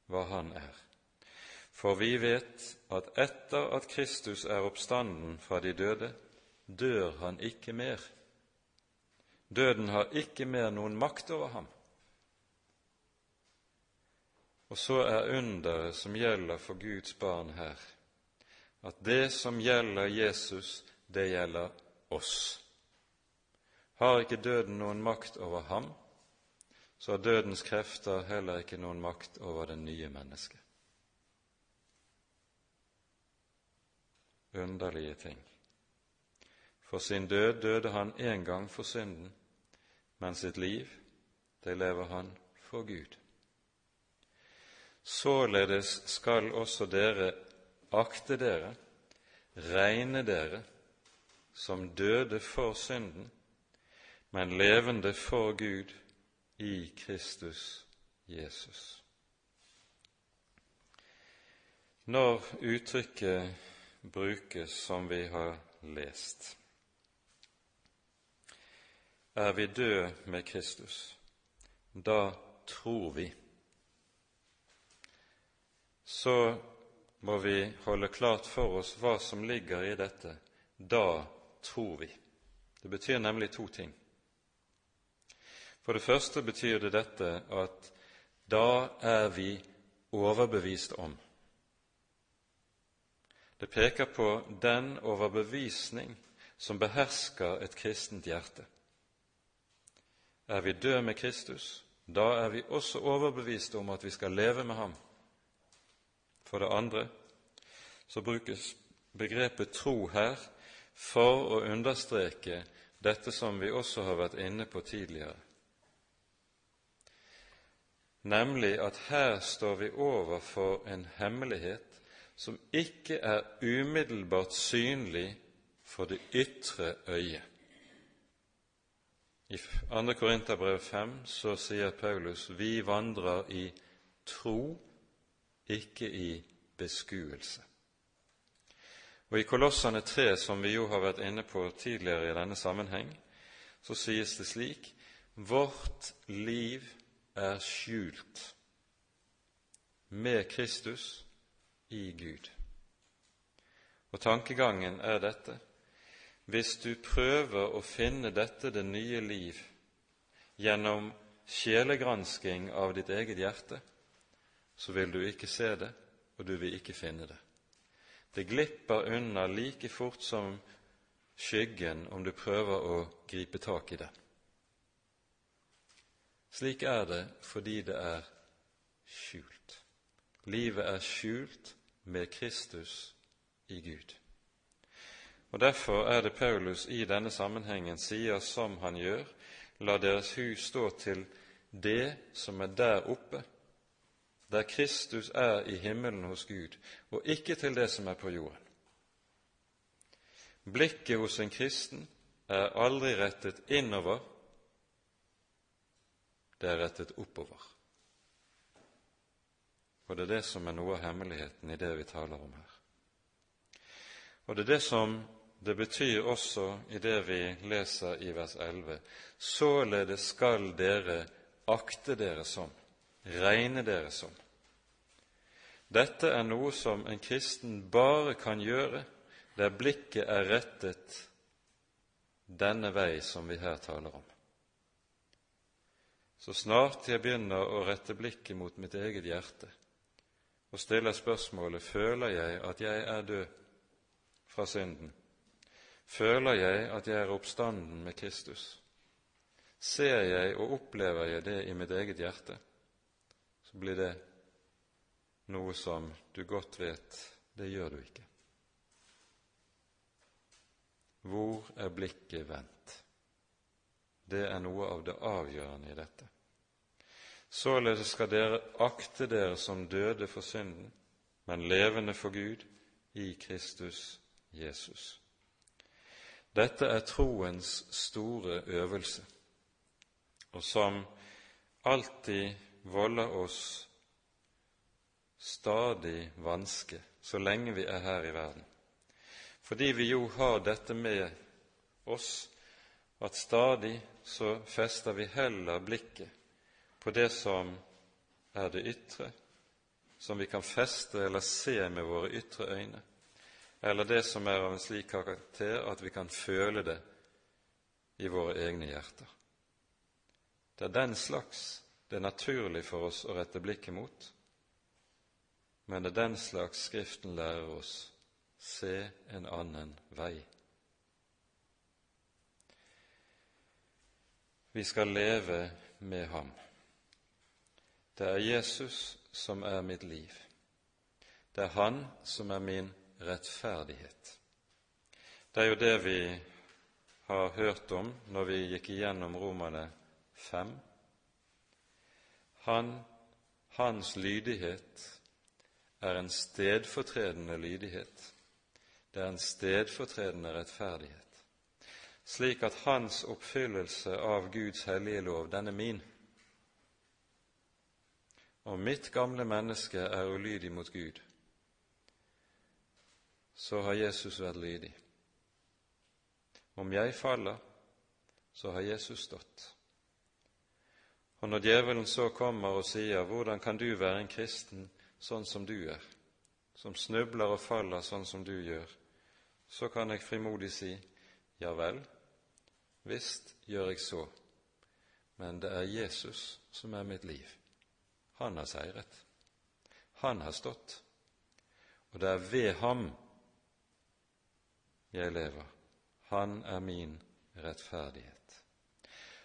hva han er. For vi vet at etter at Kristus er oppstanden fra de døde, dør han ikke mer. Døden har ikke mer noen makt over ham. Og så er underet som gjelder for Guds barn her, at det som gjelder Jesus, det gjelder oss. Har ikke døden noen makt over ham, så har dødens krefter heller ikke noen makt over det nye mennesket. Underlige ting. For sin død døde han en gang for synden, men sitt liv, det lever han for Gud. Således skal også dere akte dere, regne dere, som døde for synden, men levende for Gud i Kristus Jesus. Når uttrykket brukes som vi har lest, er vi døde med Kristus. Da tror vi. Så må vi holde klart for oss hva som ligger i dette. Da tror vi. Det betyr nemlig to ting. For det første betyr det dette at da er vi overbevist om. Det peker på den overbevisning som behersker et kristent hjerte. Er vi døde med Kristus, da er vi også overbevist om at vi skal leve med ham. For det andre så brukes begrepet tro her for å understreke dette som vi også har vært inne på tidligere, nemlig at her står vi overfor en hemmelighet som ikke er umiddelbart synlig for det ytre øyet. I 2. Korinterbrev 5 så sier Paulus vi vandrer i tro, ikke i beskuelse. Og I Kolossene 3, som vi jo har vært inne på tidligere i denne sammenheng, så sies det slik Vårt liv er skjult med Kristus i Gud. Og tankegangen er dette hvis du prøver å finne dette det nye liv gjennom sjelegransking av ditt eget hjerte, så vil du ikke se det, og du vil ikke finne det. Det glipper unna like fort som skyggen om du prøver å gripe tak i det. Slik er det fordi det er skjult. Livet er skjult med Kristus i Gud. Og Derfor er det Paulus i denne sammenhengen sier som han gjør, la deres hus stå til det som er der oppe, der Kristus er i himmelen hos Gud, og ikke til det som er på jorden. Blikket hos en kristen er aldri rettet innover, det er rettet oppover. Og det er det som er noe av hemmeligheten i det vi taler om her. Og det er det som det betyr også i det vi leser i vers 11.: Således skal dere akte dere som, regne dere som. Dette er noe som en kristen bare kan gjøre der blikket er rettet denne vei som vi her taler om. Så snart jeg begynner å rette blikket mot mitt eget hjerte og stiller spørsmålet føler jeg at jeg er død fra synden, føler jeg at jeg er oppstanden med Kristus, ser jeg og opplever jeg det i mitt eget hjerte, så blir det noe som du godt vet det gjør du ikke. Hvor er blikket vendt? Det er noe av det avgjørende i dette. Således skal dere akte dere som døde for synden, men levende for Gud i Kristus Jesus. Dette er troens store øvelse. og som alltid volder oss stadig vanske så lenge vi er her i verden. Fordi vi jo har dette med oss at stadig så fester vi heller blikket på det som er det ytre, som vi kan feste eller se med våre ytre øyne, eller det som er av en slik karakter at vi kan føle det i våre egne hjerter. Det er den slags det er naturlig for oss å rette blikket mot, men det er den slags Skriften lærer oss se en annen vei. Vi skal leve med ham. Det er Jesus som er mitt liv. Det er Han som er min rettferdighet. Det er jo det vi har hørt om når vi gikk igjennom Romane 5. Han, hans lydighet er en stedfortredende lydighet. Det er en stedfortredende rettferdighet, slik at hans oppfyllelse av Guds hellige lov, den er min. Og mitt gamle menneske er ulydig mot Gud, så har Jesus vært lydig. Om jeg faller, så har Jesus stått. Og når djevelen så kommer og sier 'Hvordan kan du være en kristen sånn som du er, som snubler og faller sånn som du gjør, så kan jeg frimodig si ja vel, visst gjør jeg så, men det er Jesus som er mitt liv. Han har seiret. Han har stått. Og det er ved ham jeg lever. Han er min rettferdighet.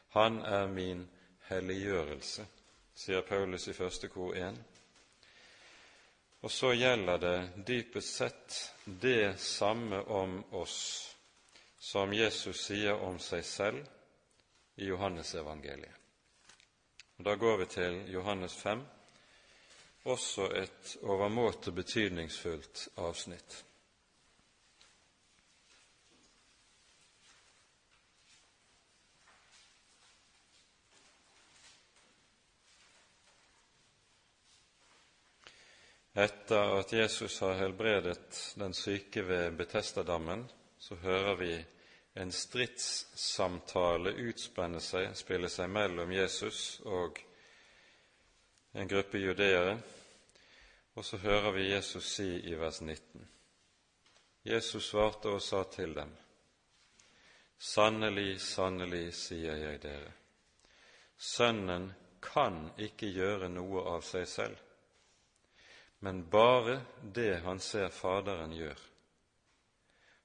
Han er min helliggjørelse, sier Paulus i første kor 1. Og så gjelder det dypest sett det samme om oss som Jesus sier om seg selv i Johannesevangeliet. Da går vi til Johannes 5, også et overmåte betydningsfullt avsnitt. Etter at Jesus har helbredet den syke ved Betestadammen, så hører vi en stridssamtale utspenne seg, spille seg mellom Jesus og en gruppe judeere. Og så hører vi Jesus si i vers 19. Jesus svarte og sa til dem, Sannelig, sannelig, sier jeg dere, Sønnen kan ikke gjøre noe av seg selv men bare det han ser Faderen gjør.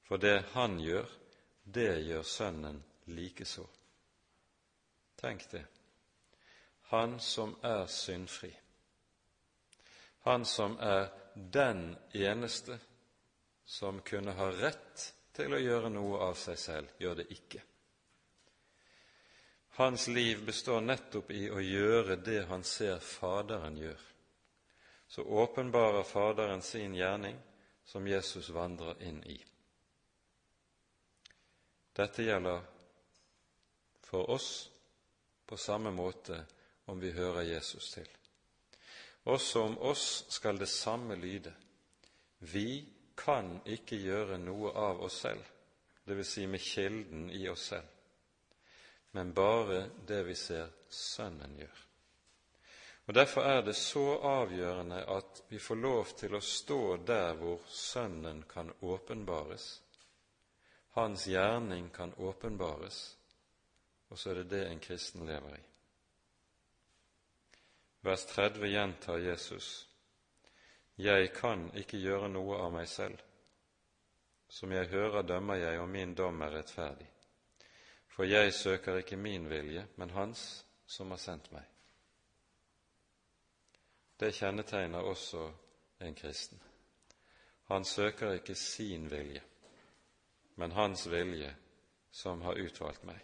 For det han gjør, det gjør Sønnen likeså. Tenk det. Han som er syndfri, han som er den eneste som kunne ha rett til å gjøre noe av seg selv, gjør det ikke. Hans liv består nettopp i å gjøre det han ser Faderen gjør så åpenbarer Faderen sin gjerning som Jesus vandrer inn i. Dette gjelder for oss på samme måte om vi hører Jesus til. Også om oss skal det samme lyde. Vi kan ikke gjøre noe av oss selv, dvs. Si med kilden i oss selv, men bare det vi ser Sønnen gjør. Og Derfor er det så avgjørende at vi får lov til å stå der hvor Sønnen kan åpenbares. Hans gjerning kan åpenbares, og så er det det en kristen lever i. Vers 30 gjentar Jesus.: Jeg kan ikke gjøre noe av meg selv. Som jeg hører, dømmer jeg, og min dom er rettferdig. For jeg søker ikke min vilje, men Hans som har sendt meg det kjennetegner også en kristen. Han søker ikke sin vilje, men hans vilje som har utvalgt meg.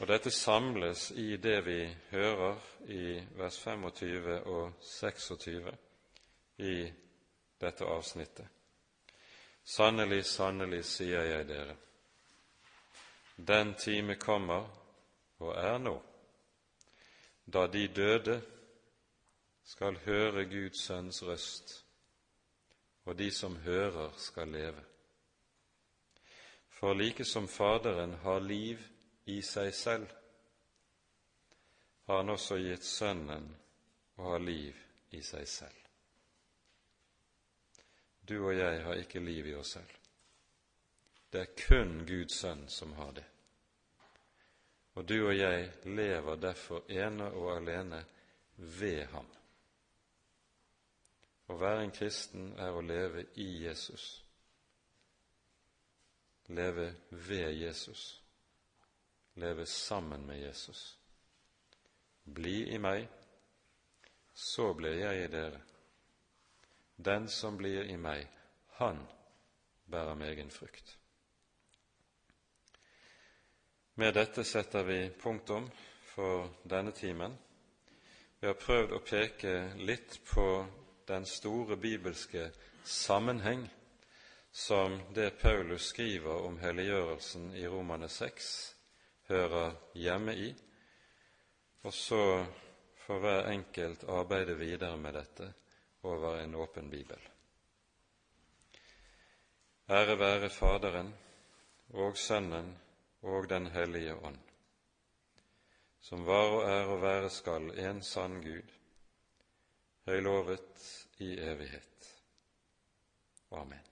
Og Dette samles i det vi hører i vers 25 og 26 i dette avsnittet. Sannelig, sannelig, sier jeg dere, den time kommer og er nå, da de døde skal høre Guds sønns røst, og de som hører, skal leve. For like som Faderen har liv i seg selv, har han også gitt Sønnen å ha liv i seg selv. Du og jeg har ikke liv i oss selv. Det er kun Guds sønn som har det. Og du og jeg lever derfor ene og alene ved ham. Å være en kristen er å leve i Jesus, leve ved Jesus, leve sammen med Jesus. Bli i meg, så blir jeg i dere. Den som blir i meg, han bærer megen frukt. Med dette setter vi punktum for denne timen. Vi har prøvd å peke litt på den store bibelske sammenheng som det Paulus skriver om helliggjørelsen i Romane 6, hører hjemme i, og så får hver enkelt arbeide videre med dette over en åpen bibel. Ære være Faderen og Sønnen og Den hellige ånd, som var og er og være skal en sann Gud, høylovet i evighet. Amen.